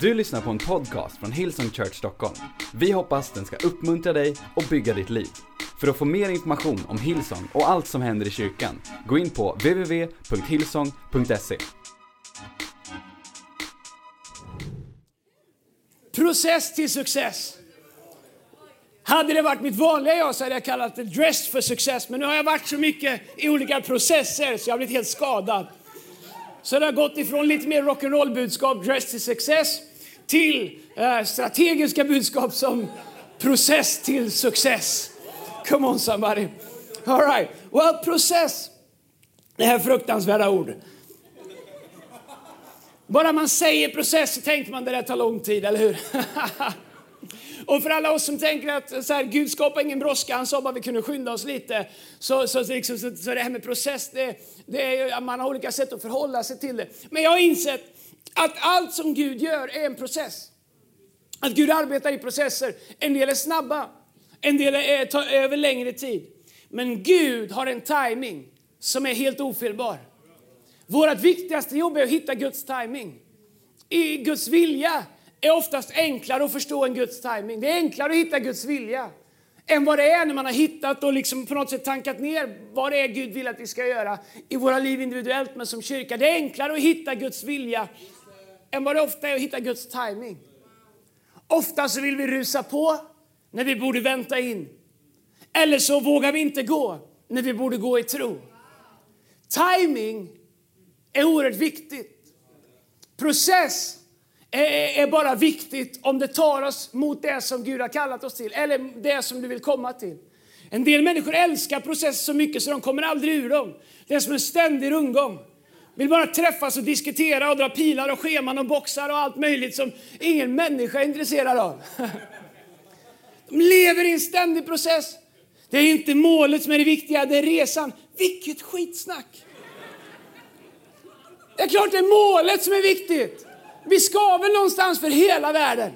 Du lyssnar på en podcast från Hillsong Church Stockholm. Vi hoppas den ska uppmuntra dig och bygga ditt liv. För att få mer information om Hillsong och allt som händer i kyrkan, gå in på www.hillsong.se. Process till success. Hade det varit mitt vanliga jag så hade jag kallat det dress för success. Men nu har jag varit så mycket i olika processer så jag har blivit helt skadad. Så det har gått ifrån lite mer rock'n'roll budskap, dress till success, till eh, strategiska budskap som process till success. Come on somebody. All right. Well, process. Det här fruktansvärda ord. Bara man säger process så tänker man det där tar lång tid, eller hur? Och för alla oss som tänker att så här, Gud skapar ingen brådska, han sa bara vi kunde skynda oss lite. Så, så, liksom, så, så det här med process, det, det är, man har olika sätt att förhålla sig till det. Men jag har insett att allt som Gud gör är en process. Att Gud arbetar i processer. En del är snabba, en del är, tar över längre tid. Men Gud har en timing som är helt ofelbar. Vårt viktigaste jobb är att hitta Guds timing. I Guds vilja är oftast enklare att förstå än Guds timing. Det är enklare att hitta Guds vilja än vad det är när man har hittat och liksom på något sätt tankat ner vad det är Gud vill att vi ska göra i våra liv individuellt men som kyrka. Det är enklare att hitta Guds vilja än vad det ofta är att hitta Guds timing. Ofta så vill vi rusa på när vi borde vänta in. Eller så vågar vi inte gå när vi borde gå i tro. Timing är oerhört viktigt. Process är bara viktigt om det tar oss mot det som Gud har kallat oss till, eller det som du vill komma till. En del människor älskar processer så mycket så de kommer aldrig ur dem. Det är som en ständig rundgång. Vill bara träffas och diskutera och dra pilar och scheman och boxar och allt möjligt som ingen människa är intresserad av. De lever i en ständig process. Det är inte målet som är det viktiga, det är resan. Vilket skitsnack! Det är klart det är målet som är viktigt. Vi ska väl någonstans för hela världen.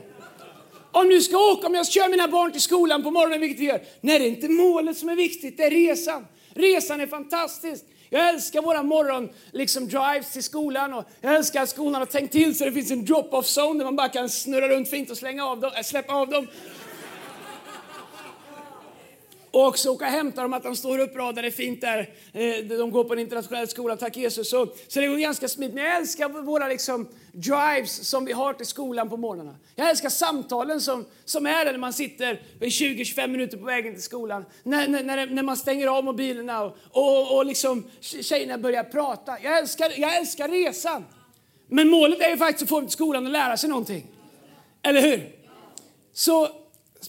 Om du ska åka, om jag kör mina barn till skolan på morgonen, vilket vi gör. Nej, det är inte målet som är viktigt, det är resan. Resan är fantastisk. Jag älskar våra morgon liksom drives till skolan och jag älskar att skolan har tänkt till så det finns en drop-off zone där man bara kan snurra runt fint och slänga av dem, äh, släppa av dem. Och också åka och hämta dem, att de står uppradade fint där. Eh, de går på en internationell skola, tack Jesus. Så, så det går ganska smidigt. Men jag älskar våra liksom drives som vi har till skolan på morgnarna. Jag älskar samtalen som, som är där när man sitter 20-25 minuter på vägen till skolan. När, när, när man stänger av mobilerna och, och, och liksom tjejerna börjar prata. Jag älskar, jag älskar resan. Men målet är ju faktiskt att få dem till skolan och lära sig någonting. Eller hur? Så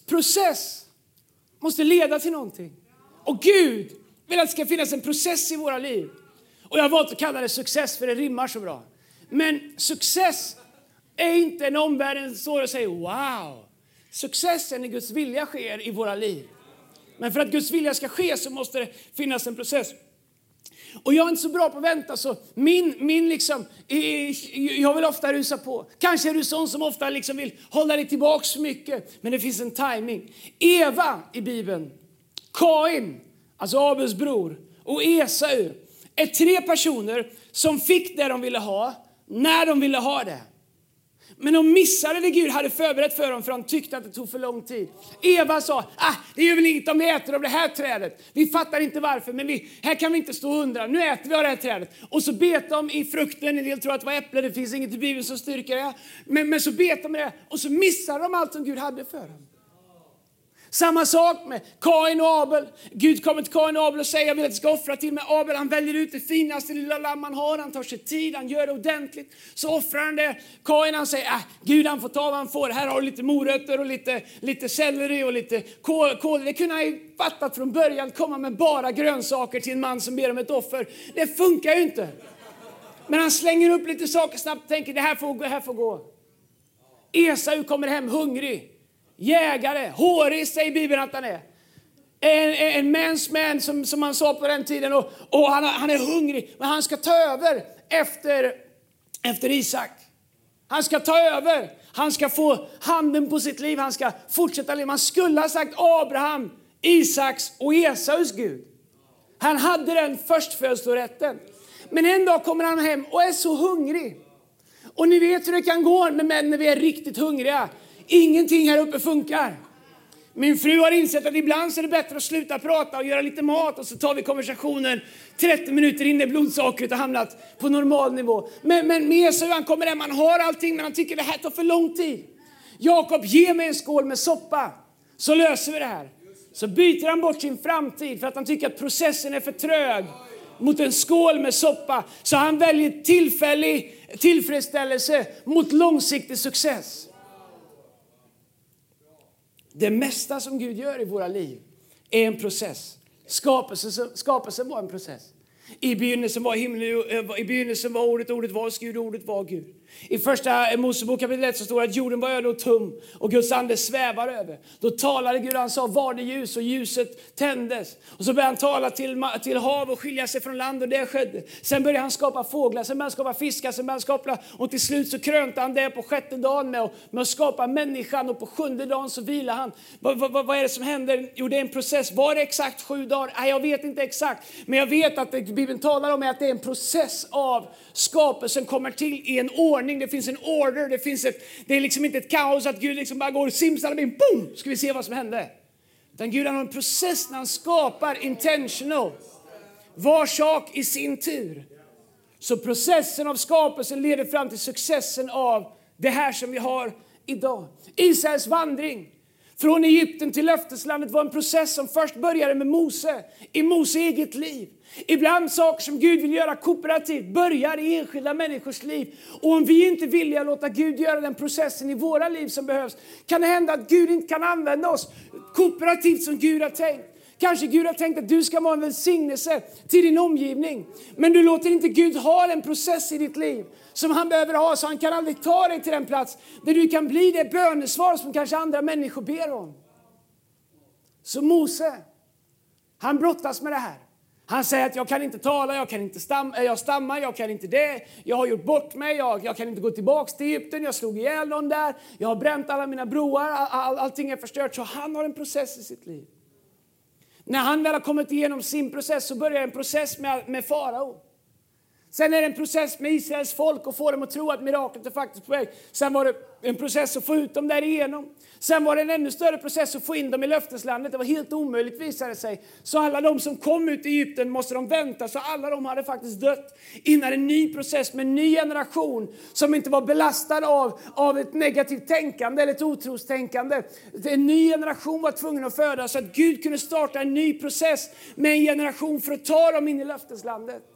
process måste leda till någonting. Och Gud vill att det ska finnas en process i våra liv. Och jag har valt att kalla det success för det rimmar så bra. Men success är inte när omvärlden står och säger wow. Success är när Guds vilja sker i våra liv. Men för att Guds vilja ska ske så måste det finnas en process. Och jag är inte så bra på att vänta så min, min liksom, jag vill ofta rusa på. Kanske är du sån som ofta liksom vill hålla dig tillbaka för mycket. Men det finns en timing. Eva i Bibeln, Kain, alltså Abels bror, och Esau är tre personer som fick det de ville ha, när de ville ha det. Men de missade det Gud hade förberett för dem för de tyckte att det tog för lång tid. Eva sa, ah, det gör väl inget om vi äter av det här trädet. Vi fattar inte varför, men vi, här kan vi inte stå och undra. Nu äter vi av det här trädet. Och så bet de i frukten, en del tror att det var äpple, det finns inget i Bibeln som styrker det. Men, men så bet de det och så missade de allt som Gud hade för dem. Samma sak med Kain och Abel. Gud kommer till Kain och Abel och säger jag vill att du ska offra till mig. Abel han väljer ut det finaste lilla lamm han har. Han tar sig tid, han gör det ordentligt. Så offrar han det. Kain han säger äh, Gud han får ta vad han får. Här har du lite morötter och lite, lite selleri och lite kål. kål. Det kunde han ju fattat från början. Komma med bara grönsaker till en man som ber om ett offer. Det funkar ju inte. Men han slänger upp lite saker snabbt och tänker det här får, det här får gå. Esau kommer hem hungrig jägare, hårig säger Bibeln att han är. En, en mans man som, som man sa på den tiden och, och han, han är hungrig, men han ska ta över efter, efter Isak. Han ska ta över, han ska få handen på sitt liv, han ska fortsätta leva. Man skulle ha sagt Abraham, Isaks och Esaus Gud. Han hade den förstfödslorätten. Men en dag kommer han hem och är så hungrig. Och ni vet hur det kan gå med män när vi är riktigt hungriga. Ingenting här uppe funkar. Min fru har insett att ibland så är det bättre att sluta prata och göra lite mat och så tar vi konversationen 30 minuter in när blodsockret har hamnat på normal nivå. Men, men med Esau, han kommer hem, man har allting men han tycker det här tar för lång tid. Jakob, ge mig en skål med soppa så löser vi det här. Så byter han bort sin framtid för att han tycker att processen är för trög mot en skål med soppa. Så han väljer tillfällig tillfredsställelse mot långsiktig success. Det mesta som Gud gör i våra liv är en process. Skapelsen, skapelsen var en process. I begynnelsen var himlen, eh, i begynnelsen var ordet, ordet var Gud, ordet var Gud. I första eh, Mosebok kapitel 1 så står det att jorden var öde och tum och Guds ande svävar över. Då talade Gud, han sa var det ljus och ljuset tändes. Och så började han tala till, till hav och skilja sig från land och det skedde. Sen började han skapa fåglar, sen började han skapa fiskar, sen började han skapa och till slut så krönte han det på sjätte dagen med, med att skapa människan och på sjunde dagen så vilade han. Vad, vad, vad är det som händer? Jo det är en process. Var det exakt sju dagar? Nej, jag vet inte exakt. Men jag vet att det Bibeln talar om är att det är en process av skapelsen kommer till i en ordning, det finns en order, det, finns ett, det är liksom inte ett kaos att Gud liksom bara går simsalabim, boom, ska vi se vad som hände. Utan Gud har en process när han skapar intentional. Var sak i sin tur. Så processen av skapelsen leder fram till successen av det här som vi har idag. Israels vandring från Egypten till löfteslandet var en process som först började med Mose, i Mose eget liv. Ibland saker som Gud vill göra kooperativt börjar i enskilda människors liv. Och om vi inte vill låta Gud göra den processen i våra liv som behövs, kan det hända att Gud inte kan använda oss kooperativt som Gud har tänkt. Kanske Gud har tänkt att du ska vara en välsignelse till din omgivning. Men du låter inte Gud ha en process i ditt liv som han behöver ha, så han kan aldrig ta dig till den plats där du kan bli det bönesvar som kanske andra människor ber om. Så Mose, han brottas med det här. Han säger att jag kan inte tala, jag kan inte stamma, eh, jag stammar, jag kan inte det, jag har gjort bort mig, jag, jag kan inte gå tillbaka till Egypten, jag slog ihjäl någon där, jag har bränt alla mina broar, all, all, allting är förstört. Så han har en process i sitt liv. När han väl har kommit igenom sin process så börjar en process med, med farao. Sen är det en process med Israels folk och få dem att tro att miraklet är faktiskt på väg. Sen var det en process att få ut dem därigenom. Sen var det en ännu större process att få in dem i löfteslandet. Det var helt omöjligt visade sig. Så alla de som kom ut i Egypten måste de vänta, så alla de hade faktiskt dött innan en ny process med en ny generation som inte var belastad av, av ett negativt tänkande eller ett otrostänkande. En ny generation var tvungen att födas så att Gud kunde starta en ny process med en generation för att ta dem in i löfteslandet.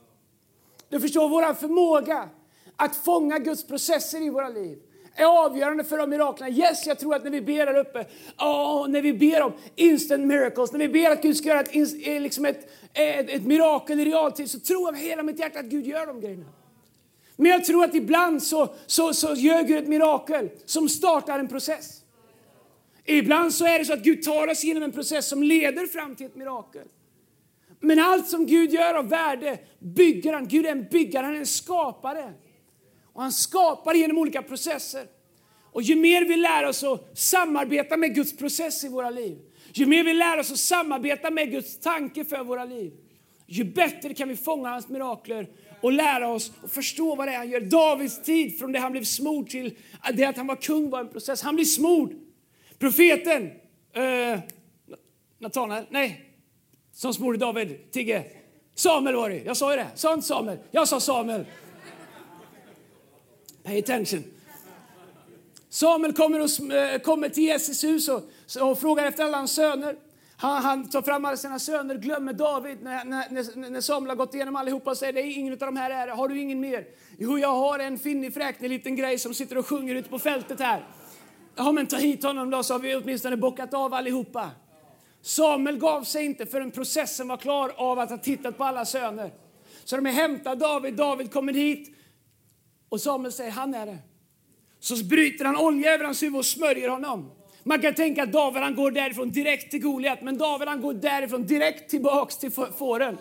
Du förstår, vår förmåga att fånga Guds processer i våra liv är avgörande för de miraklerna. Yes, jag tror att när vi ber där uppe, oh, när vi ber om instant miracles, när vi ber att Gud ska göra ett, eh, liksom ett, ett, ett mirakel i realtid, så tror jag med hela mitt hjärta att Gud gör de grejerna. Men jag tror att ibland så, så, så gör Gud ett mirakel som startar en process. Ibland så är det så att Gud tar oss genom en process som leder fram till ett mirakel. Men allt som Gud gör av värde bygger han. Gud är en byggare, han är en skapare. Och han skapar genom olika processer. Och ju mer vi lär oss att samarbeta med Guds process i våra liv, ju mer vi lär oss att samarbeta med Guds tanke för våra liv, ju bättre kan vi fånga hans mirakler och lära oss och förstå vad det är han gör. Davids tid från det han blev smord till det att han var kung var en process. Han blir smord. Profeten, eh, Natanael, nej, som smorde David, Tigge. Samuel var det, jag sa ju det. Sant Samuel? Jag sa Samuel. Pay attention. Samuel kommer, och, eh, kommer till Jesus hus och, och frågar efter alla hans söner. Han, han, tar fram alla sina söner, glömmer David när, när, när Samuel har gått igenom allihopa och säger det är ingen av de här är Har du ingen mer? Jo, jag har en finnig fräknig liten grej som sitter och sjunger ute på fältet här. Ja, men ta hit honom då så har vi åtminstone bockat av allihopa. Samuel gav sig inte förrän processen var klar av att ha tittat på alla söner. Så de är hämtar David, David kommer hit och Samuel säger han är det. Så bryter han olja över hans huvud och smörjer honom. Man kan tänka att David han går därifrån direkt till Goliat, men David han går därifrån direkt tillbaks till fåren.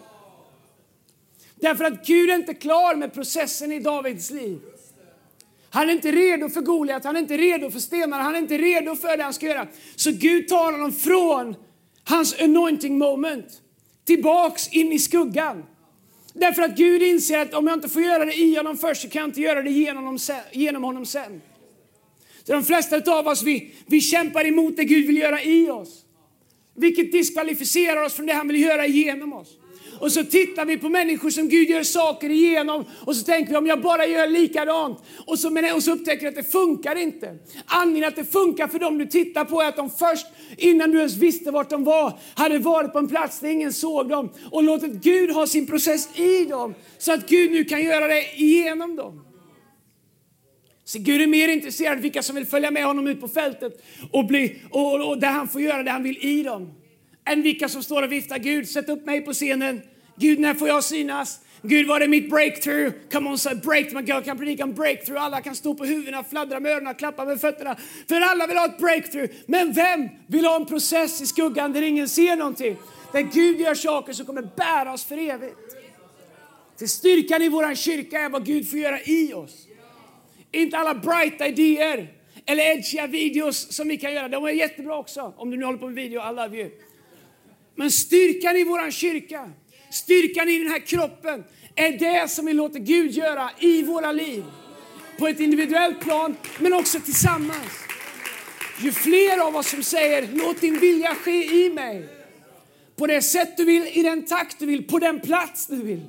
Därför att Gud är inte klar med processen i Davids liv. Han är inte redo för Goliat, han är inte redo för stenar, han är inte redo för det han ska göra. Så Gud tar honom från hans anointing moment tillbaks in i skuggan. Därför att Gud inser att om jag inte får göra det i honom först så kan jag inte göra det genom honom sen. Så de flesta av oss vi, vi kämpar emot det Gud vill göra i oss. Vilket diskvalificerar oss från det han vill göra genom oss. Och så tittar vi på människor som Gud gör saker igenom och så tänker vi om jag bara gör likadant. Och så, och så upptäcker vi att det funkar inte. Anledningen att det funkar för dem du tittar på är att de först, innan du ens visste vart de var, hade varit på en plats där ingen såg dem och låtit Gud ha sin process i dem. Så att Gud nu kan göra det igenom dem. Så Gud är mer intresserad av vilka som vill följa med honom ut på fältet och, bli, och, och där han får göra det han vill i dem. Än vilka som står och viftar. Gud, sätt upp mig på scenen. Gud, när får jag synas? Gud, var är mitt breakthrough? Come on, say breakthrough. Jag kan predika om breakthrough. Alla kan stå på huvudena, fladdra med öronen, klappa med fötterna. För alla vill ha ett breakthrough. Men vem vill ha en process i skuggan där ingen ser någonting? Där Gud gör saker som kommer bära oss för evigt. Till styrkan i vår kyrka är vad Gud får göra i oss. Inte alla brighta idéer eller edgiga videos som vi kan göra. De är jättebra också. Om du nu håller på med video, I love you. Men styrkan i vår kyrka, styrkan i den här kroppen är det som vi låter Gud göra i våra liv. På ett individuellt plan, men också tillsammans. Ju fler av oss som säger låt din vilja ske i mig. På det sätt du vill, i den takt du vill, på den plats du vill.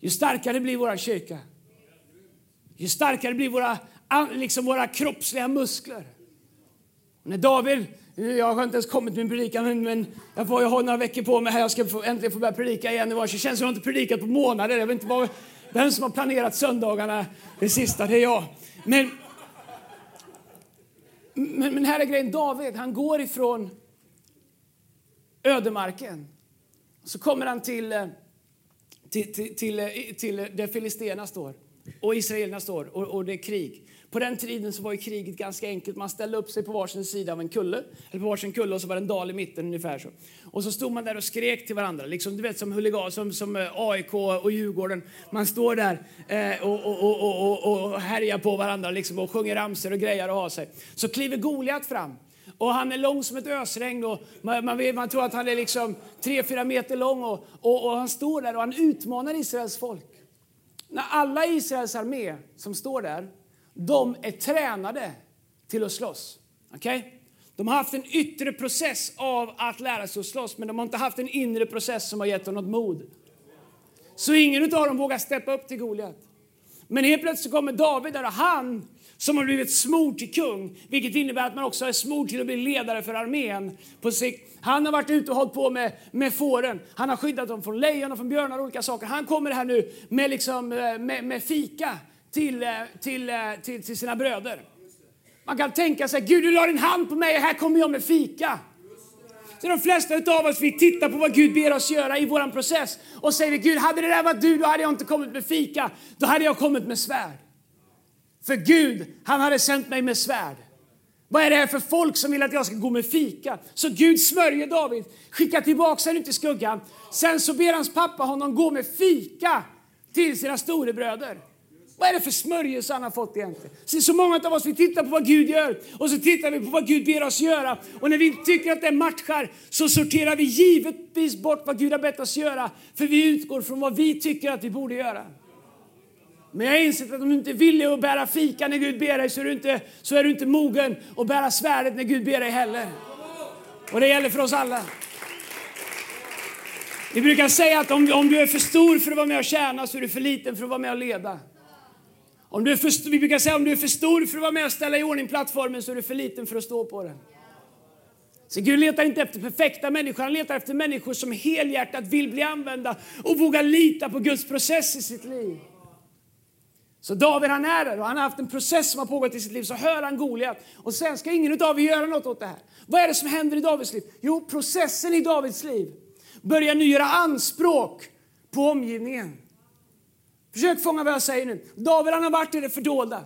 Ju starkare blir vår kyrka. Ju starkare blir våra, liksom våra kroppsliga muskler. Och när David jag har inte ens kommit med predikan, men, men jag, får, jag har några veckor på mig här. Jag ska få, äntligen få börja predika igen. Det känns som jag inte predikat på månader. Jag vet inte vad, vem som har planerat söndagarna det sista. Det är jag. Men, men, men här är grejen. David, han går ifrån ödemarken. Så kommer han till, eh, till, till, till, eh, till där filisterna står och israelerna står och, och det är krig. På den tiden så var ju kriget ganska enkelt. Man ställde upp sig på varsin sida av en kulle, eller på varsin kulle och så var det en dal i mitten ungefär så. Och så stod man där och skrek till varandra, liksom du vet som huligan, som, som eh, AIK och Djurgården. Man står där eh, och, och, och, och, och härjar på varandra liksom och sjunger ramsor och grejer och har sig. Så kliver Goliat fram. Och han är lång som ett ösregn och man, man, man tror att han är liksom 3-4 meter lång och, och, och han står där och han utmanar Israels folk. När alla Israels armé som står där de är tränade till att slåss. Okay? De har haft en yttre process av att lära sig att slåss, men de har inte haft en inre process som har gett dem något mod. Så ingen av dem vågar steppa upp till Goliat. Men helt plötsligt kommer David där och han som har blivit smord till kung, vilket innebär att man också är smord till att bli ledare för armén på sikt. Han har varit ute och hållit på med, med fåren. Han har skyddat dem från lejon och från björnar och olika saker. Han kommer här nu med, liksom, eh, med, med fika till, eh, till, eh, till, till sina bröder. Man kan tänka sig, Gud du la din hand på mig och här kommer jag med fika. Så de flesta av oss vi tittar på vad Gud ber oss göra i vår process och säger Gud, hade det där varit du, då hade jag inte kommit med fika, då hade jag kommit med svärd. För Gud, han hade sänt mig med svärd. Vad är det här för folk som vill att jag ska gå med fika? Så Gud smörjer David, skickar tillbaka honom i skuggan. Sen så ber hans pappa honom gå med fika till sina storebröder. Vad är det för smörjelse han har fått egentligen? Så, så många av oss vi tittar på vad Gud gör och så tittar vi på vad Gud ber oss göra. Och när vi tycker att det matchar så sorterar vi givetvis bort vad Gud har bett oss göra. För vi utgår från vad vi tycker att vi borde göra. Men jag har insett att om du inte är villig att bära fika när Gud ber dig så är du inte, så är du inte mogen att bära svärdet när Gud ber dig heller. Och det gäller för oss alla. Vi brukar säga att om, om du är för stor för att vara med och tjäna så är du för liten för att vara med och leda. Om du är för, vi brukar säga om du är för stor för att vara med och ställa i ordning plattformen så är du för liten för att stå på den. Så Gud letar inte efter perfekta människor, han letar efter människor som helhjärtat vill bli använda och vågar lita på Guds process i sitt liv. Så David han är där och han har haft en process som har pågått i sitt liv. Så hör han Goliat och sen ska ingen av er göra något åt det här. Vad är det som händer i Davids liv? Jo, processen i Davids liv börjar nu göra anspråk på omgivningen. Försök fånga vad jag säger nu. David han har varit i det fördolda.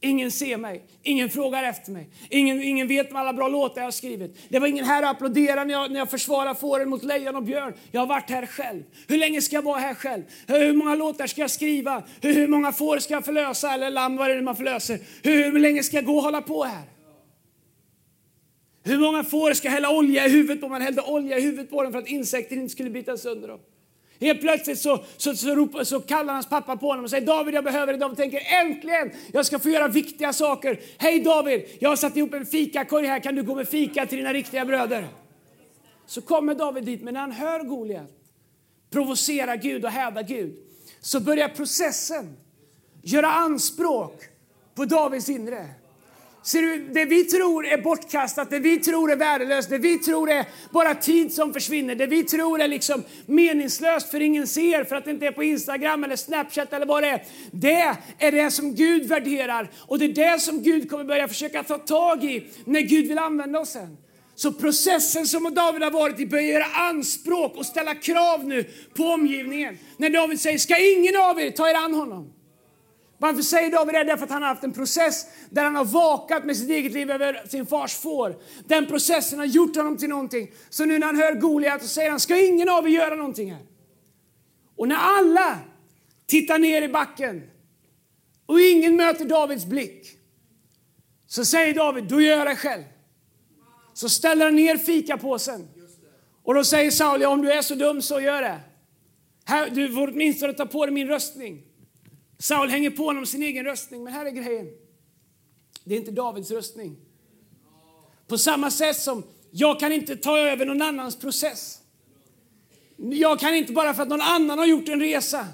Ingen ser mig, ingen frågar efter mig, ingen, ingen vet med alla bra låtar jag har skrivit. Det var ingen här och applåderade när jag, när jag försvarade fåren mot lejon och björn. Jag har varit här själv. Hur länge ska jag vara här själv? Hur många låtar ska jag skriva? Hur, hur många får ska jag förlösa? Eller lamm, vad är det man förlöser? Hur, hur länge ska jag gå och hålla på här? Hur många får ska hälla olja i huvudet på? Man hällde olja i huvudet på dem för att insekter inte skulle bita sönder dem. Helt plötsligt så, så, så, ropar, så kallar hans pappa på honom och säger David jag behöver dig. De tänker äntligen, jag ska få göra viktiga saker. Hej David, jag har satt ihop en fikakorg här, kan du gå med fika till dina riktiga bröder? Så kommer David dit, men när han hör Goliat provocera Gud och häda Gud så börjar processen göra anspråk på Davids inre. Ser du, det vi tror är bortkastat, det vi tror är värdelöst, det vi tror är bara tid som försvinner, det vi tror är liksom meningslöst för ingen ser, för att det inte är på Instagram eller Snapchat eller vad det är. Det är det som Gud värderar och det är det som Gud kommer börja försöka ta tag i när Gud vill använda oss sen. Så processen som David har varit i börjar göra anspråk och ställa krav nu på omgivningen. När David säger, ska ingen av er ta er an honom? Varför säger David det? Därför att han har haft en process där han har vakat med sitt eget liv över sin fars får. Den processen har gjort honom till någonting. Så nu när han hör Goliat så säger han, ska ingen av er göra någonting här? Och när alla tittar ner i backen och ingen möter Davids blick, så säger David, då gör jag det själv. Så ställer han ner fikapåsen. Och då säger Saul, ja, om du är så dum så gör det. Här, du får åtminstone ta på dig min röstning. Saul hänger på honom sin egen röstning, men här är grejen. Det är inte Davids röstning. På samma sätt som jag kan inte ta över någon annans process. Jag kan inte bara för att någon annan har gjort en resa,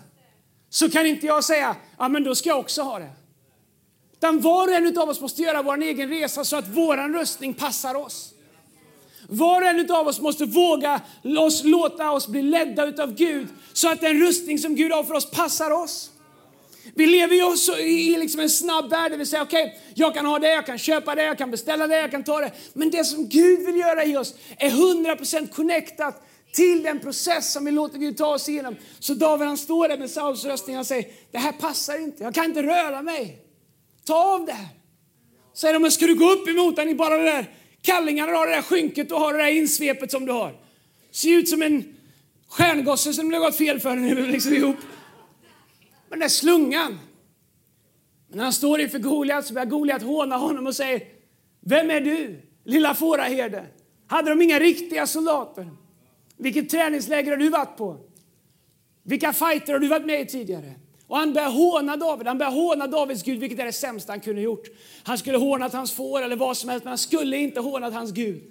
så kan inte jag säga, ja men då ska jag också ha det. Utan var och en av oss måste göra vår egen resa så att vår röstning passar oss. Var och en av oss måste våga oss, låta oss bli ledda av Gud så att den röstning som Gud har för oss passar oss. Vi lever ju också i liksom en snabb värld där vi säger okej, okay, jag kan ha det, jag kan köpa det, jag kan beställa det, jag kan ta det. Men det som Gud vill göra i oss är 100% connectat till den process som vi låter Gud ta oss igenom. Så David han står där med Sauls röstning och säger, det här passar inte, jag kan inte röra mig. Ta av det här. Säger de, men ska du gå upp emot den i bara det där kallingarna, har det där skynket och har det där insvepet som du har. Ser ut som en stjärngosse som det har gått fel för nu liksom ihop med den där slungan. Men när han står inför Goliat så börjar Goliat håna honom och säger, vem är du, lilla fåraherde? Hade de inga riktiga soldater? Vilket träningsläger har du varit på? Vilka fighter har du varit med i tidigare? Och han börjar håna David, han börjar håna Davids Gud, vilket är det sämsta han kunde gjort. Han skulle hånat hans får eller vad som helst, men han skulle inte hånat hans Gud.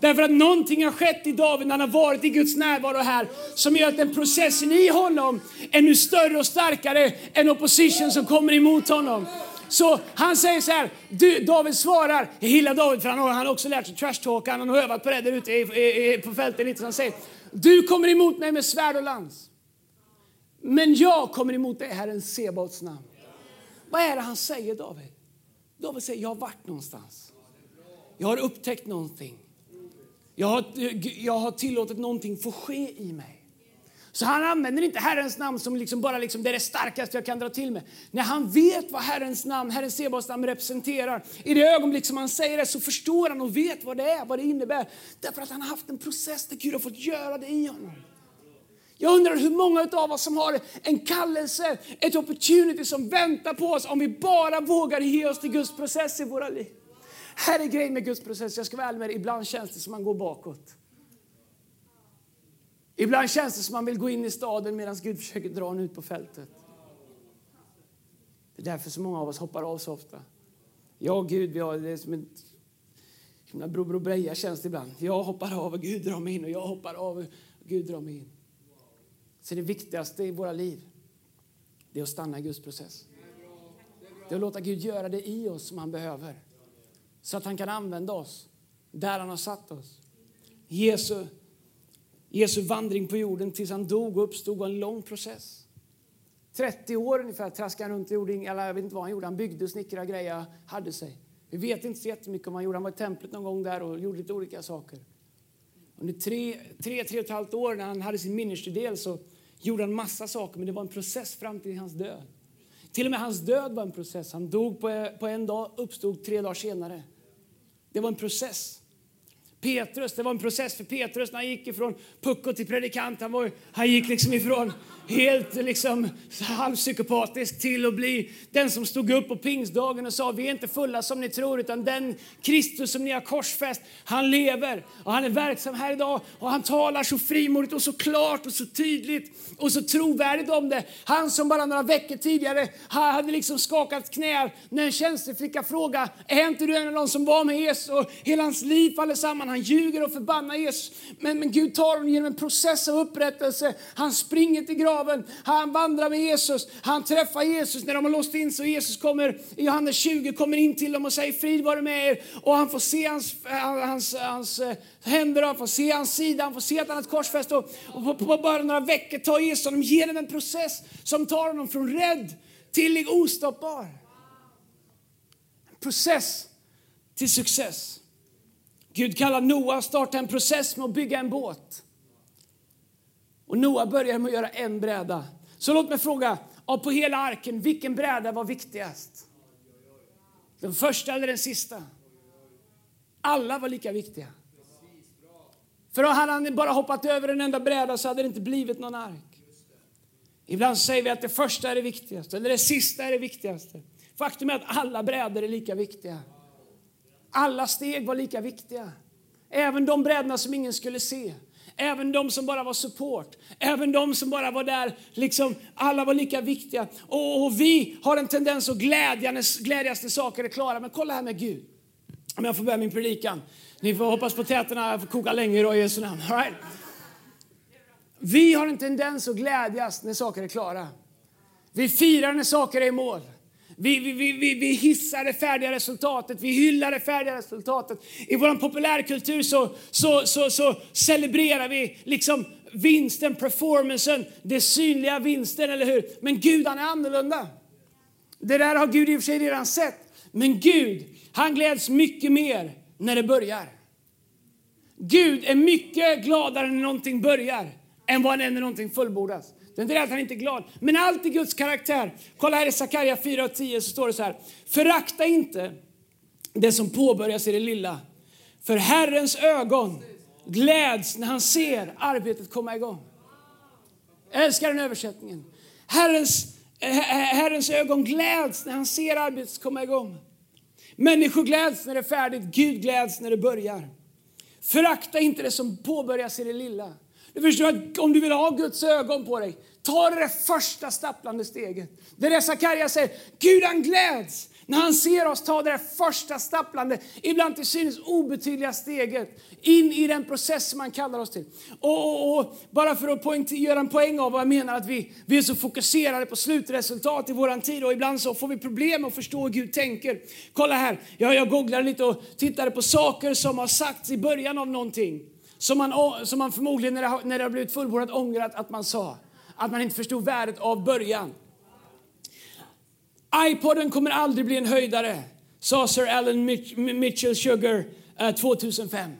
Därför att någonting har skett i David när han har varit i Guds närvaro här som gör att den processen i honom är nu större och starkare än opposition som kommer emot honom. Så han säger så här, du, David svarar, jag gillar David för han har, han har också lärt sig trashtalka, han har övat på det där ute i, i, på fältet lite. Så han säger, du kommer emot mig med svärd och lans. Men jag kommer emot dig, Herren Sebaots namn. Vad är det han säger David? David säger, jag har varit någonstans. Jag har upptäckt någonting. Jag har, jag har tillåtit någonting få ske i mig. Så han använder inte Herrens namn som liksom bara liksom det är det starkaste jag kan dra till med. När han vet vad Herrens namn, Herren Sebaos namn representerar, i det ögonblick som han säger det så förstår han och vet vad det är, vad det innebär. Därför att han har haft en process där Gud har fått göra det i honom. Jag undrar hur många av oss som har en kallelse, ett opportunity som väntar på oss om vi bara vågar ge oss till Guds process i våra liv. Här är grejen med Guds process, jag ska vara ärlig med dig. ibland känns det som man går bakåt. Ibland känns det som man vill gå in i staden medan Gud försöker dra en ut på fältet. Det är därför så många av oss hoppar av så ofta. Ja, Gud, vi har det är som en himla Bror Breja känns det ibland. Jag hoppar av och Gud drar mig in och jag hoppar av och Gud drar mig in. Så det viktigaste i våra liv, det är att stanna i Guds process. Det är att låta Gud göra det i oss som han behöver. Så att han kan använda oss där han har satt oss. Jesu, Jesu vandring på jorden tills han dog och uppstod var en lång process. 30 år ungefär traskade han runt och gjorde, eller jag vet inte vad han gjorde. Han byggde, snickrade, grejer, hade sig. Vi vet inte så jättemycket om han gjorde. Han var i templet någon gång där och gjorde lite olika saker. Under tre, tre, tre och ett halvt år när han hade sin ministerdel så gjorde han massa saker, men det var en process fram till hans död. Till och med hans död var en process. Han dog på, på en dag, uppstod tre dagar senare. Det var en process. Petrus. Det var en process för Petrus när han gick ifrån pucko till predikant. Han, var, han gick liksom ifrån helt liksom halvpsykopatisk till att bli den som stod upp på pingstdagen och sa vi är inte fulla som ni tror utan den Kristus som ni har korsfäst, han lever och han är verksam här idag och han talar så frimodigt och så klart och så tydligt och så trovärdigt om det. Han som bara några veckor tidigare hade liksom skakat knä när en tjänsteflicka frågade är inte du en av de som var med Jesus och hela hans liv faller samman. Han ljuger och förbannar Jesus. Men, men Gud tar honom genom en process av upprättelse. Han springer till graven. Han vandrar med Jesus. Han träffar Jesus när de har låst in sig. Jesus kommer i Johannes 20 kommer in till dem och säger frid vare med er. Och han får se hans, eh, hans, hans eh, händer, han får se hans sida, han får se att han har ett korsfäste. Och, och på, på bara några veckor tar Jesus honom genom en process som tar honom från rädd till ostoppbar. En process till success. Gud kallar Noa att starta en process med att bygga en båt. Och Noa börjar med att göra en bräda. Så låt mig fråga, av på hela arken, vilken bräda var viktigast? Den första eller den sista? Alla var lika viktiga. För hade han bara hoppat över en enda bräda så hade det inte blivit någon ark. Ibland säger vi att det första är det viktigaste, eller det sista är det viktigaste. Faktum är att alla brädor är lika viktiga. Alla steg var lika viktiga. Även de brädorna som ingen skulle se. Även de som bara var support, även de som bara var där, liksom, alla var lika viktiga. Och, och vi har en tendens att glädjas, glädjas saker är klara. Men kolla här med Gud. Om jag får börja min predikan. Ni får hoppas på täterna får koka länge i Jesu namn. All right? Vi har en tendens att glädjas när saker är klara. Vi firar när saker är i mål. Vi, vi, vi, vi hissar det färdiga resultatet, vi hyllar det färdiga resultatet. I vår populärkultur så, så, så, så celebrerar vi liksom vinsten, performancen, det synliga vinsten, eller hur? Men Gud han är annorlunda. Det där har Gud i och för sig redan sett. Men Gud, han gläds mycket mer när det börjar. Gud är mycket gladare när någonting börjar än vad han är när någonting fullbordas. Det är inte att han inte är glad, men allt i Guds karaktär. Kolla här i Sakarja 4 och 10 så står det så här. Förakta inte det som påbörjas i det lilla. För Herrens ögon gläds när han ser arbetet komma igång. Jag älskar den översättningen. Herrens, eh, eh, eh, herrens ögon gläds när han ser arbetet komma igång. Människor gläds när det är färdigt, Gud gläds när det börjar. Förakta inte det som påbörjas i det lilla. Du förstår att om du vill ha Guds ögon på dig, ta det första stapplande steget. Det är det Sakarja säger, Gud han gläds när han ser oss ta det där första stapplande, ibland till synes obetydliga steget in i den process som han kallar oss till. Och, och, och bara för att poäng, göra en poäng av vad jag menar att vi, vi är så fokuserade på slutresultat i våran tid och ibland så får vi problem att förstå hur Gud tänker. Kolla här, jag, jag googlade lite och tittade på saker som har sagts i början av någonting. Som man, som man förmodligen när det, har, när det har blivit fullbordat ångrat att man sa. Att man inte förstod värdet av början. iPoden kommer aldrig bli en höjdare, sa Sir Alan Mitch, Mitchell Sugar eh, 2005.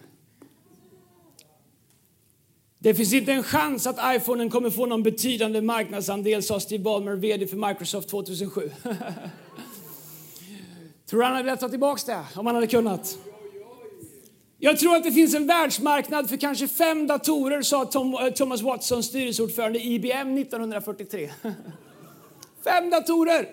Det finns inte en chans att iPhonen kommer få någon betydande marknadsandel, sa Steve Ballmer, VD för Microsoft 2007. Tror han hade velat ta tillbaka det om han hade kunnat? Jag tror att det finns en världsmarknad för kanske fem datorer, sa Tom, eh, Thomas Watson, styrelseordförande i IBM 1943. fem datorer!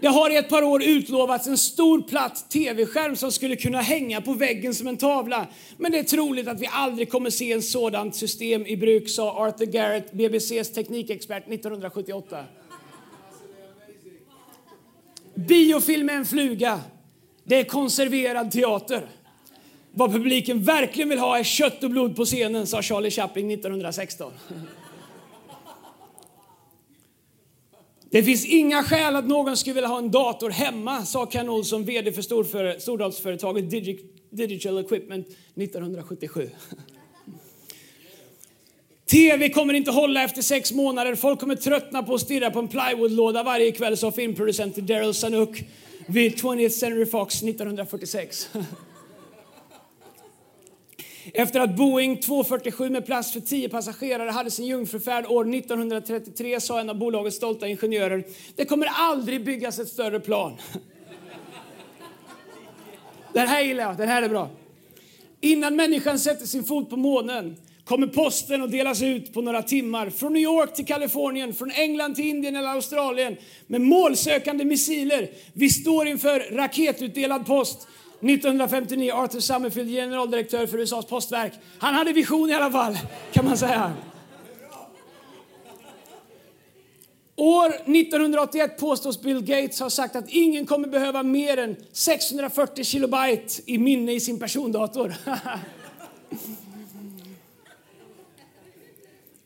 Det har i ett par år utlovats en stor platt tv-skärm som skulle kunna hänga på väggen som en tavla. Men det är troligt att vi aldrig kommer se en sådant system i bruk, sa Arthur Garrett, BBCs teknikexpert 1978. Biofilm är en fluga. Det är konserverad teater. Vad publiken verkligen vill ha är kött och blod på scenen, sa Charlie Chaplin 1916. Det finns inga skäl att någon skulle vilja ha en dator hemma, sa Ken Olsson, VD för stordagsföretaget Digital Equipment 1977. TV kommer inte hålla efter sex månader. Folk kommer tröttna på att stirra på en plywoodlåda varje kväll, sa filmproducenten Daryl Sanuk vid 20th Century Fox 1946. Efter att Boeing 247 med plats för 10 passagerare hade sin jungfrufärd år 1933 sa en av bolagets stolta ingenjörer, det kommer aldrig byggas ett större plan. Den här gillar jag, den här är bra. Innan människan sätter sin fot på månen kommer posten att delas ut på några timmar. Från New York till Kalifornien, från England till Indien eller Australien. Med målsökande missiler. Vi står inför raketutdelad post. 1959, Arthur Summerfield, generaldirektör för USAs postverk. Han hade vision i alla fall, kan man säga. År 1981 påstås Bill Gates ha sagt att ingen kommer behöva mer än 640 kilobyte i minne i sin persondator.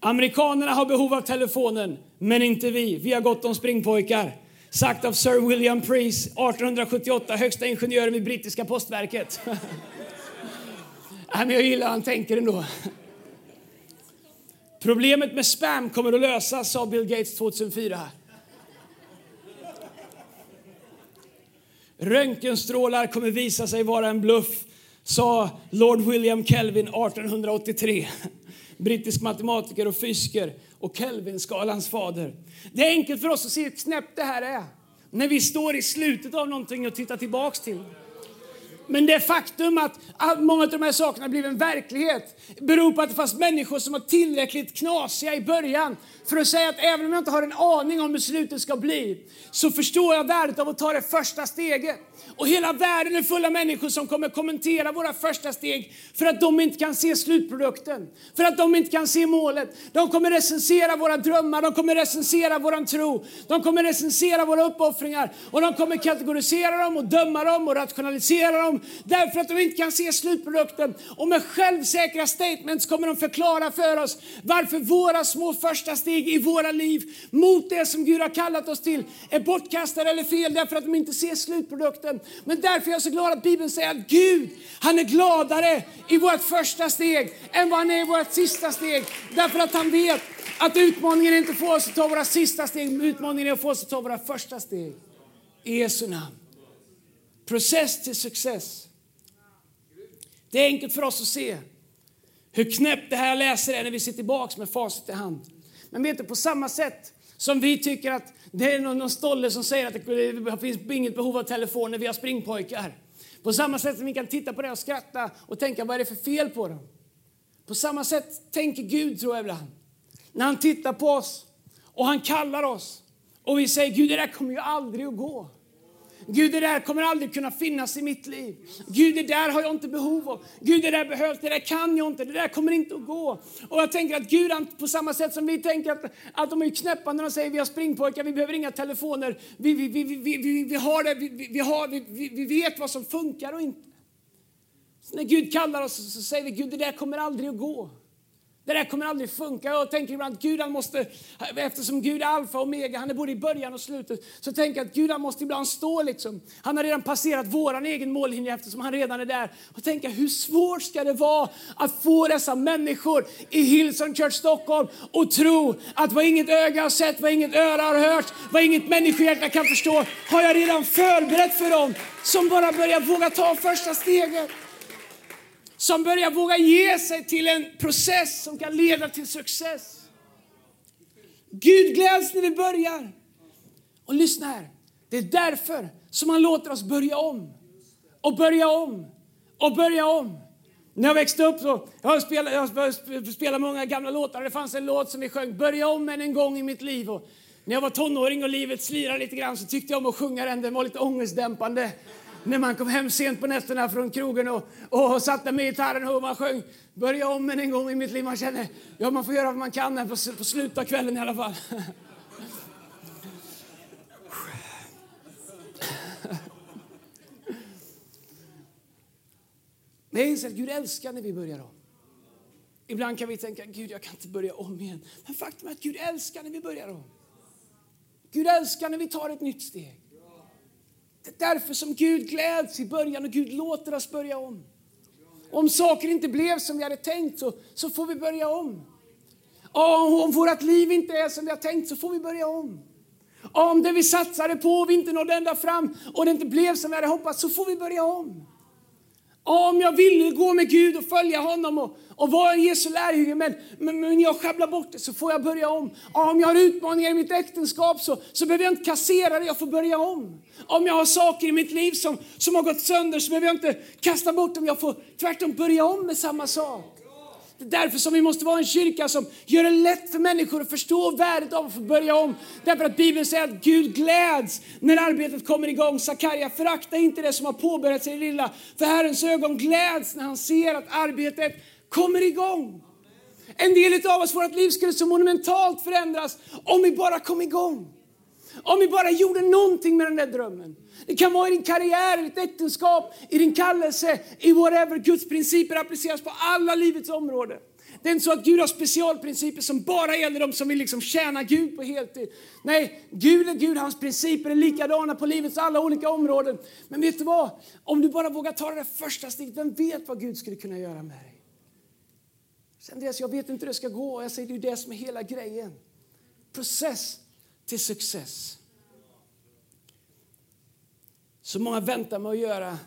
Amerikanerna har behov av telefonen, men inte vi. Vi har gott om springpojkar. Sagt av Sir William Preece, 1878, högsta ingenjören vid brittiska postverket. men jag gillar han tänker ändå. Problemet med spam kommer att lösas, sa Bill Gates 2004. Röntgenstrålar kommer visa sig vara en bluff, sa Lord William Kelvin 1883 brittisk matematiker och fysiker och Kelvinskalans fader. Det är enkelt för oss att se hur knäppt det här är när vi står i slutet av någonting och tittar tillbaks till. Men det faktum att, många av de här sakerna blivit en verklighet beror på att det fanns människor som var tillräckligt knasiga i början för att säga att även om jag inte har en aning om hur slutet ska bli så förstår jag värdet av att ta det första steget. Och hela världen är full av människor som kommer kommentera våra första steg för att de inte kan se slutprodukten, för att de inte kan se målet. De kommer recensera våra drömmar, de kommer recensera vår tro, de kommer recensera våra uppoffringar och de kommer kategorisera dem och döma dem och rationalisera dem därför att de inte kan se slutprodukten. Och med självsäkra statements kommer de förklara för oss varför våra små första steg i våra liv mot det som Gud har kallat oss till är bortkastade eller fel därför att de inte ser slutprodukten. Men därför är jag så glad att Bibeln säger att Gud, han är gladare i vårt första steg än vad han är i vårt sista steg. Därför att han vet att utmaningen är inte får oss att ta våra sista steg, utmaningen är att få oss att ta våra första steg. I Jesu namn. Process till success. Det är enkelt för oss att se hur knäppt det här jag läser är när vi sitter tillbaka med facit i hand. Men vet du, på samma sätt som vi tycker att det är någon, någon stolle som säger att det finns inget behov av telefoner, vi har springpojkar. På samma sätt som vi kan titta på det och skratta och tänka vad är det för fel på dem. På samma sätt tänker Gud tror jag ibland. När han tittar på oss och han kallar oss och vi säger Gud det där kommer ju aldrig att gå. Gud, det där kommer aldrig kunna finnas i mitt liv. Gud, det där har jag inte behov av. Gud, det där behövs, det där kan jag inte, det där kommer inte att gå. Och jag tänker att Gud, på samma sätt som vi tänker att, att de är knäppa när de säger vi har springpojkar, vi behöver inga telefoner, vi, vi, vi, vi, vi, vi har det, vi, vi, har, vi, vi vet vad som funkar och inte. Så när Gud kallar oss så säger vi, Gud, det där kommer aldrig att gå. Det där kommer aldrig funka. Jag tänker ibland Gud han måste, eftersom Gud är alfa och omega, han är både i början och slutet, så tänker jag att Gud han måste ibland stå liksom. Han har redan passerat våran egen mållinje eftersom han redan är där. Och tänka hur svårt ska det vara att få dessa människor i Hillsong Church Stockholm och tro att vad inget öga har sett, vad inget öra har hört, vad inget människohjärta kan förstå, har jag redan förberett för dem som bara börjar våga ta första steget som börjar våga ge sig till en process som kan leda till success. Gud gläds när vi börjar. Och lyssna här, det är därför som han låter oss börja om. Och börja om. Och börja om. När jag växte upp så, jag spelade, jag spelade många gamla låtar det fanns en låt som vi sjöng, Börja om än en gång i mitt liv. Och när jag var tonåring och livet slirade lite grann så tyckte jag om att sjunga den, den var lite ångestdämpande när man kom hem sent på nätterna från krogen och, och satte med gitarren och man sjöng Börja om en gång i mitt liv. Man känner ja, man får göra vad man kan på, på slutet av kvällen i alla fall. Men jag inser att Gud älskar när vi börjar om. Ibland kan vi tänka, Gud jag kan inte börja om igen. Men faktum är att Gud älskar när vi börjar om. Gud älskar när vi tar ett nytt steg. Det är därför som Gud gläds i början och Gud låter oss börja om. Om saker inte blev som vi hade tänkt så, så får vi börja om. Om vårt liv inte är som vi har tänkt så får vi börja om. Om det vi satsade på vi inte nådde ända fram och det inte blev som vi hade hoppats så får vi börja om. Om jag vill gå med Gud och följa honom och, och vara en Jesu lärjunge, men, men, men jag sjabblar bort det så får jag börja om. Om jag har utmaningar i mitt äktenskap så, så behöver jag inte kassera det, jag får börja om. Om jag har saker i mitt liv som, som har gått sönder så behöver jag inte kasta bort dem, jag får tvärtom börja om med samma sak. Det är därför som vi måste vara en kyrka som gör det lätt för människor att förstå värdet av att få börja om. Därför att Bibeln säger att Gud gläds när arbetet kommer igång. Sakarja, förakta inte det som har påbörjats i det lilla. För Herrens ögon gläds när han ser att arbetet kommer igång. En del av oss, vårt liv skulle så monumentalt förändras om vi bara kom igång. Om vi bara gjorde någonting med den där drömmen. Det kan vara i din karriär, i ditt äktenskap, i din kallelse, i whatever. Guds principer appliceras på alla livets områden. Det är inte så att Gud har specialprinciper som bara gäller de som vill liksom tjäna Gud på heltid. Nej, Gud är Gud, hans principer är likadana på livets alla olika områden. Men vet du vad? Om du bara vågar ta det där första steget, vem vet vad Gud skulle kunna göra med dig? Andreas, jag vet inte hur det ska gå. Jag säger, det är det som är hela grejen. Process till success. Så många väntar med att göra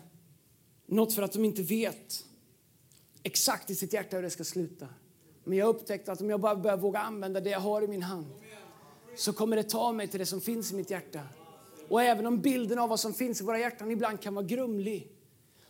något för att de inte vet exakt i sitt hjärta hur det ska sluta. Men jag upptäckte att om jag bara börjar våga använda det jag har i min hand så kommer det ta mig till det som finns i mitt hjärta. Och även om bilden av vad som finns i våra hjärtan ibland kan vara grumlig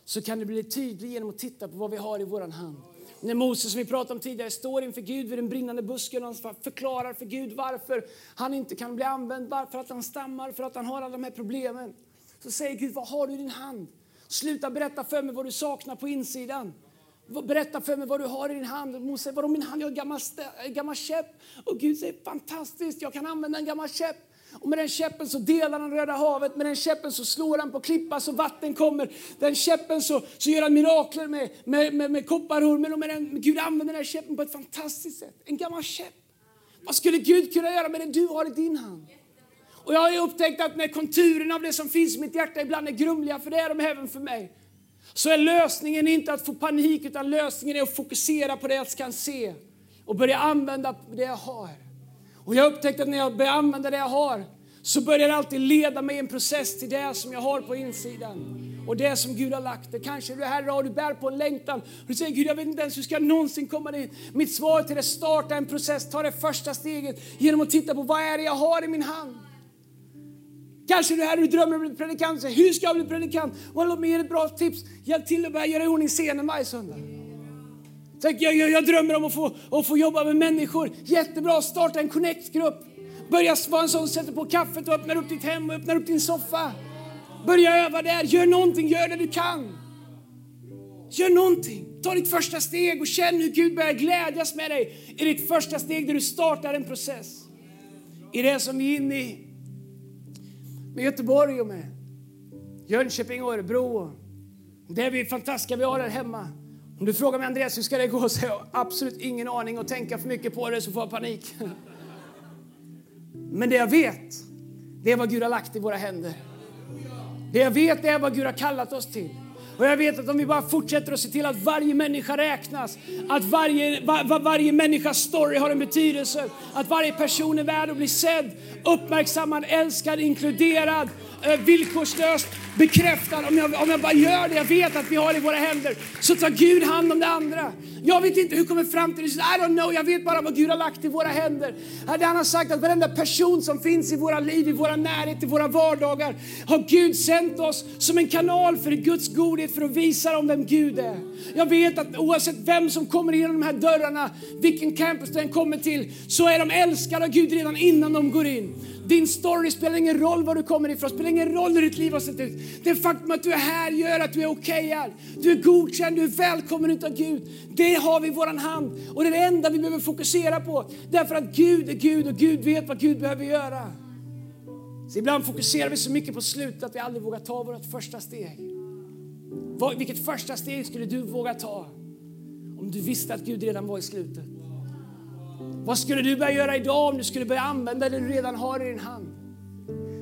så kan det bli tydligt genom att titta på vad vi har i vår hand. När Moses, som vi pratade om tidigare, står inför Gud vid den brinnande busken och förklarar för Gud varför han inte kan bli använd, varför att han stammar, för att han har alla de här problemen. Så säger Gud, vad har du i din hand? Sluta berätta för mig vad du saknar på insidan. Berätta för mig vad du har i din hand. Mose säger, vadå min hand? Jag har en gammal, gammal käpp. Och Gud säger, fantastiskt, jag kan använda en gammal käpp. Och med den käppen så delar han Röda havet, med den käppen så slår han på klippa så vatten kommer. Den käppen så, så gör han mirakler med, med, med, med kopparormen och med den, Gud använder den här käppen på ett fantastiskt sätt. En gammal käpp. Vad skulle Gud kunna göra med det du har i din hand? Och jag har upptäckt att när konturerna av det som finns i mitt hjärta ibland är grumliga, för det är de även för mig, så är lösningen inte att få panik, utan lösningen är att fokusera på det jag kan se och börja använda det jag har. Och jag upptäckte att när jag börjar använda det jag har, så börjar det alltid leda mig i en process till det som jag har på insidan. Och det som Gud har lagt det. Kanske du är här idag du bär på en längtan. och Du säger Gud, jag vet inte ens hur ska jag någonsin komma dit. Mitt svar till det, starta en process, ta det första steget genom att titta på vad är det jag har i min hand. Kanske du är här och drömmer om att bli predikant. Säger, hur ska jag bli predikant? Och låt mig ge ett bra tips. Hjälp till att börja göra i ordning scenen varje söndag. Tänk, jag, jag, jag, drömmer om att få, att få jobba med människor. Jättebra, starta en connect-grupp. Börja vara en sån som sätter på kaffet och öppnar upp ditt hem och öppnar upp din soffa. Börja öva där, gör någonting, gör det du kan. Gör någonting. Ta ditt första steg och känn hur Gud börjar glädjas med dig i ditt första steg där du startar en process. I det som vi är inne i med Göteborg och med Jönköping och Örebro. Det är vi fantastiska vi har där hemma. Om du frågar mig Andreas hur ska det gå så har jag absolut ingen aning och tänka för mycket på det så får jag panik. Men det jag vet, det är vad Gud har lagt i våra händer. Det jag vet är vad Gud har kallat oss till. Och jag vet att om vi bara fortsätter att se till att varje människa räknas, att varje, var, varje människas story har en betydelse, att varje person är värd att bli sedd, uppmärksammad, älskad, inkluderad, eh, villkorslöst bekräftad. Om jag, om jag bara gör det jag vet att vi har i våra händer, så tar Gud hand om det andra. Jag vet inte hur kommer fram till det. I don't know. Jag vet bara vad Gud har lagt i våra händer. Han har sagt att varenda person som finns i våra liv, i våra närhet, i våra vardagar har Gud sänt oss som en kanal för Guds godhet för att visa dem vem Gud är. Jag vet att oavsett vem som kommer igenom de här dörrarna, vilken campus den kommer till, så är de älskade av Gud redan innan de går in. Din story spelar ingen roll var du kommer ifrån, spelar ingen roll hur ditt liv har sett ut. Det faktum att du är här gör att du är okejad. Du är godkänd, du är välkommen utav Gud. Det har vi i våran hand och det är det enda vi behöver fokusera på. Därför att Gud är Gud och Gud vet vad Gud behöver göra. Så ibland fokuserar vi så mycket på slutet att vi aldrig vågar ta vårt första steg. Vilket första steg skulle du våga ta om du visste att Gud redan var i slutet? Vad skulle du börja göra idag om du skulle börja använda det du redan har i din hand?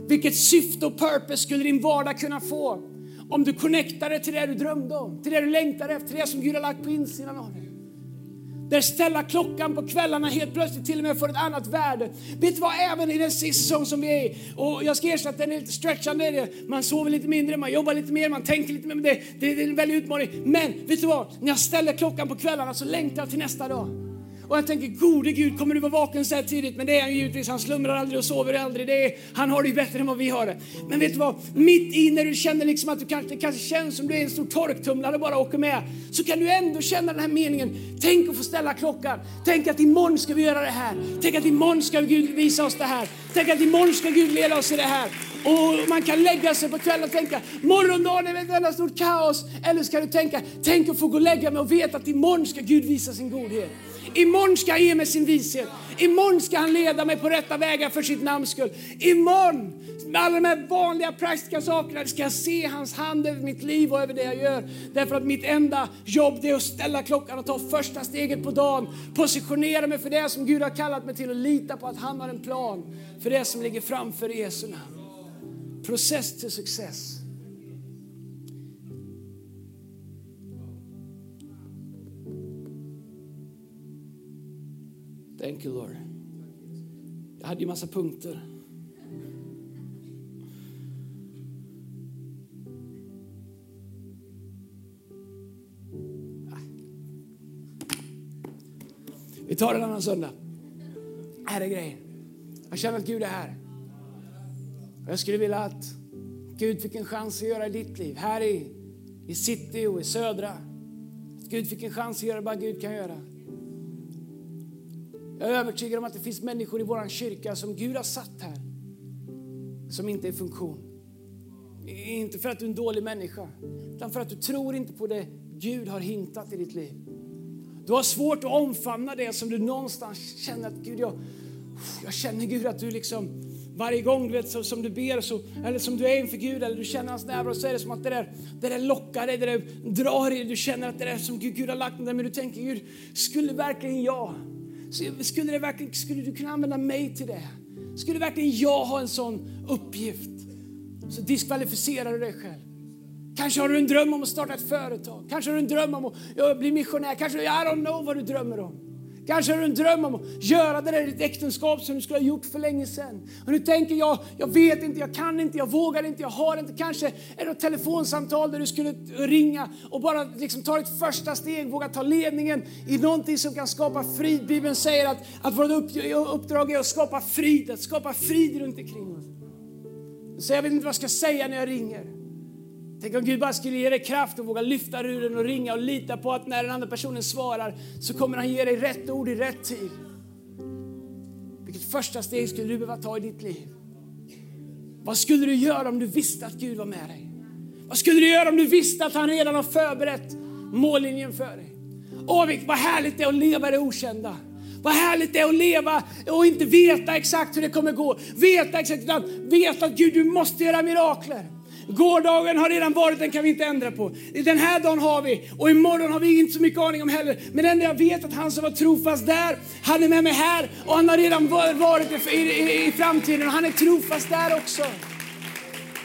Vilket syfte och purpose skulle din vardag kunna få om du connectade till det du drömde om, till det du längtade efter, till det som Gud har lagt på insidan av dig? Där ställa klockan på kvällarna helt plötsligt till och med får ett annat värde. Vet du vad, även i den säsong som vi är i, och jag ska erkänna att den är lite stretchande, man sover lite mindre, man jobbar lite mer, man tänker lite mer, men det, det, det är en väldig utmaning. Men vet du vad, när jag ställer klockan på kvällarna så längtar jag till nästa dag. Och jag tänker, gode Gud, kommer du vara vaken så här tidigt? Men det är han givetvis, han slumrar aldrig och sover aldrig. Det är, han har det ju bättre än vad vi har det. Men vet du vad? Mitt i när du känner liksom att du kanske, det kanske känns som du är en stor torktumlare och bara åker med, så kan du ändå känna den här meningen. Tänk att få ställa klockan. Tänk att imorgon ska vi göra det här. Tänk att imorgon ska Gud visa oss det här. Tänk att imorgon ska Gud leda oss i det här. Och man kan lägga sig på kvällen och tänka, morgondagen är ett enda stort kaos. Eller så kan du tänka, tänk att få gå och lägga mig och veta att imorgon ska Gud visa sin godhet. Imorgon ska han ge mig sin vishet. Imorgon ska han leda mig på rätta vägar för sitt namns skull. Imorgon, med alla de här vanliga praktiska sakerna, ska jag se hans hand över mitt liv och över det jag gör. Därför att mitt enda jobb är att ställa klockan och ta första steget på dagen. Positionera mig för det som Gud har kallat mig till och lita på att han har en plan för det som ligger framför Jesu namn. Process till success. Thank you Lord. Jag hade ju massa punkter. Vi tar en annan söndag. Här är grejen. Jag känner att Gud är här. Jag skulle vilja att Gud fick en chans att göra i ditt liv, här i, i city och i södra. Att Gud fick en chans att göra vad Gud kan göra. Jag är övertygad om att det finns människor i vår kyrka som Gud har satt här, som inte är i funktion. Inte för att du är en dålig människa, utan för att du tror inte på det Gud har hintat i ditt liv. Du har svårt att omfamna det som du någonstans känner att Gud, jag, jag känner Gud att du liksom varje gång du vet, som du ber så, eller som du är inför Gud eller du känner hans närvaro så är det som att det där, det där lockar dig, det där drar dig. Du känner att det är som Gud, Gud har lagt dig men du tänker Gud, skulle verkligen jag skulle, det verkligen, skulle du kunna använda mig till det? Skulle verkligen jag ha en sån uppgift? Så diskvalificerar du dig själv. Kanske har du en dröm om att starta ett företag. Kanske har du en dröm om att bli missionär. Kanske, I don't know vad du drömmer om. Kanske har du en dröm om att göra det där i ditt äktenskap som du skulle ha gjort för länge sedan. Och nu tänker jag, jag vet inte, jag kan inte, jag vågar inte, jag har inte. Kanske är det ett telefonsamtal där du skulle ringa och bara liksom ta ditt första steg, våga ta ledningen i någonting som kan skapa frid. Bibeln säger att, att vårt uppdrag är att skapa frid, att skapa frid runt omkring oss. Så jag vet inte vad jag ska säga när jag ringer. Tänk om Gud bara skulle ge dig kraft att våga lyfta ruren och ringa och lita på att när den andra personen svarar så kommer han ge dig rätt ord i rätt tid. Vilket första steg skulle du behöva ta i ditt liv? Vad skulle du göra om du visste att Gud var med dig? Vad skulle du göra om du visste att han redan har förberett mållinjen för dig? Åh, vad härligt det är att leva i det okända. Vad härligt det är att leva och inte veta exakt hur det kommer gå. Veta exakt, utan veta att Gud, du måste göra mirakler. Gårdagen har redan varit, den kan vi inte ändra på. Den här dagen har vi och imorgon har vi inte så mycket aning om heller. Men ändå jag vet att han som var trofast där, han är med mig här och han har redan varit i, i, i framtiden och han är trofast där också.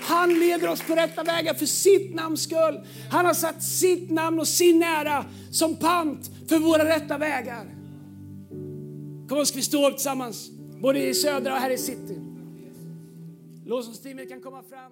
Han leder oss på rätta vägar för sitt namns skull. Han har satt sitt namn och sin ära som pant för våra rätta vägar. Kom och ska vi stå upp tillsammans, både i södra och här i city. Lovsångsteamet kan komma fram.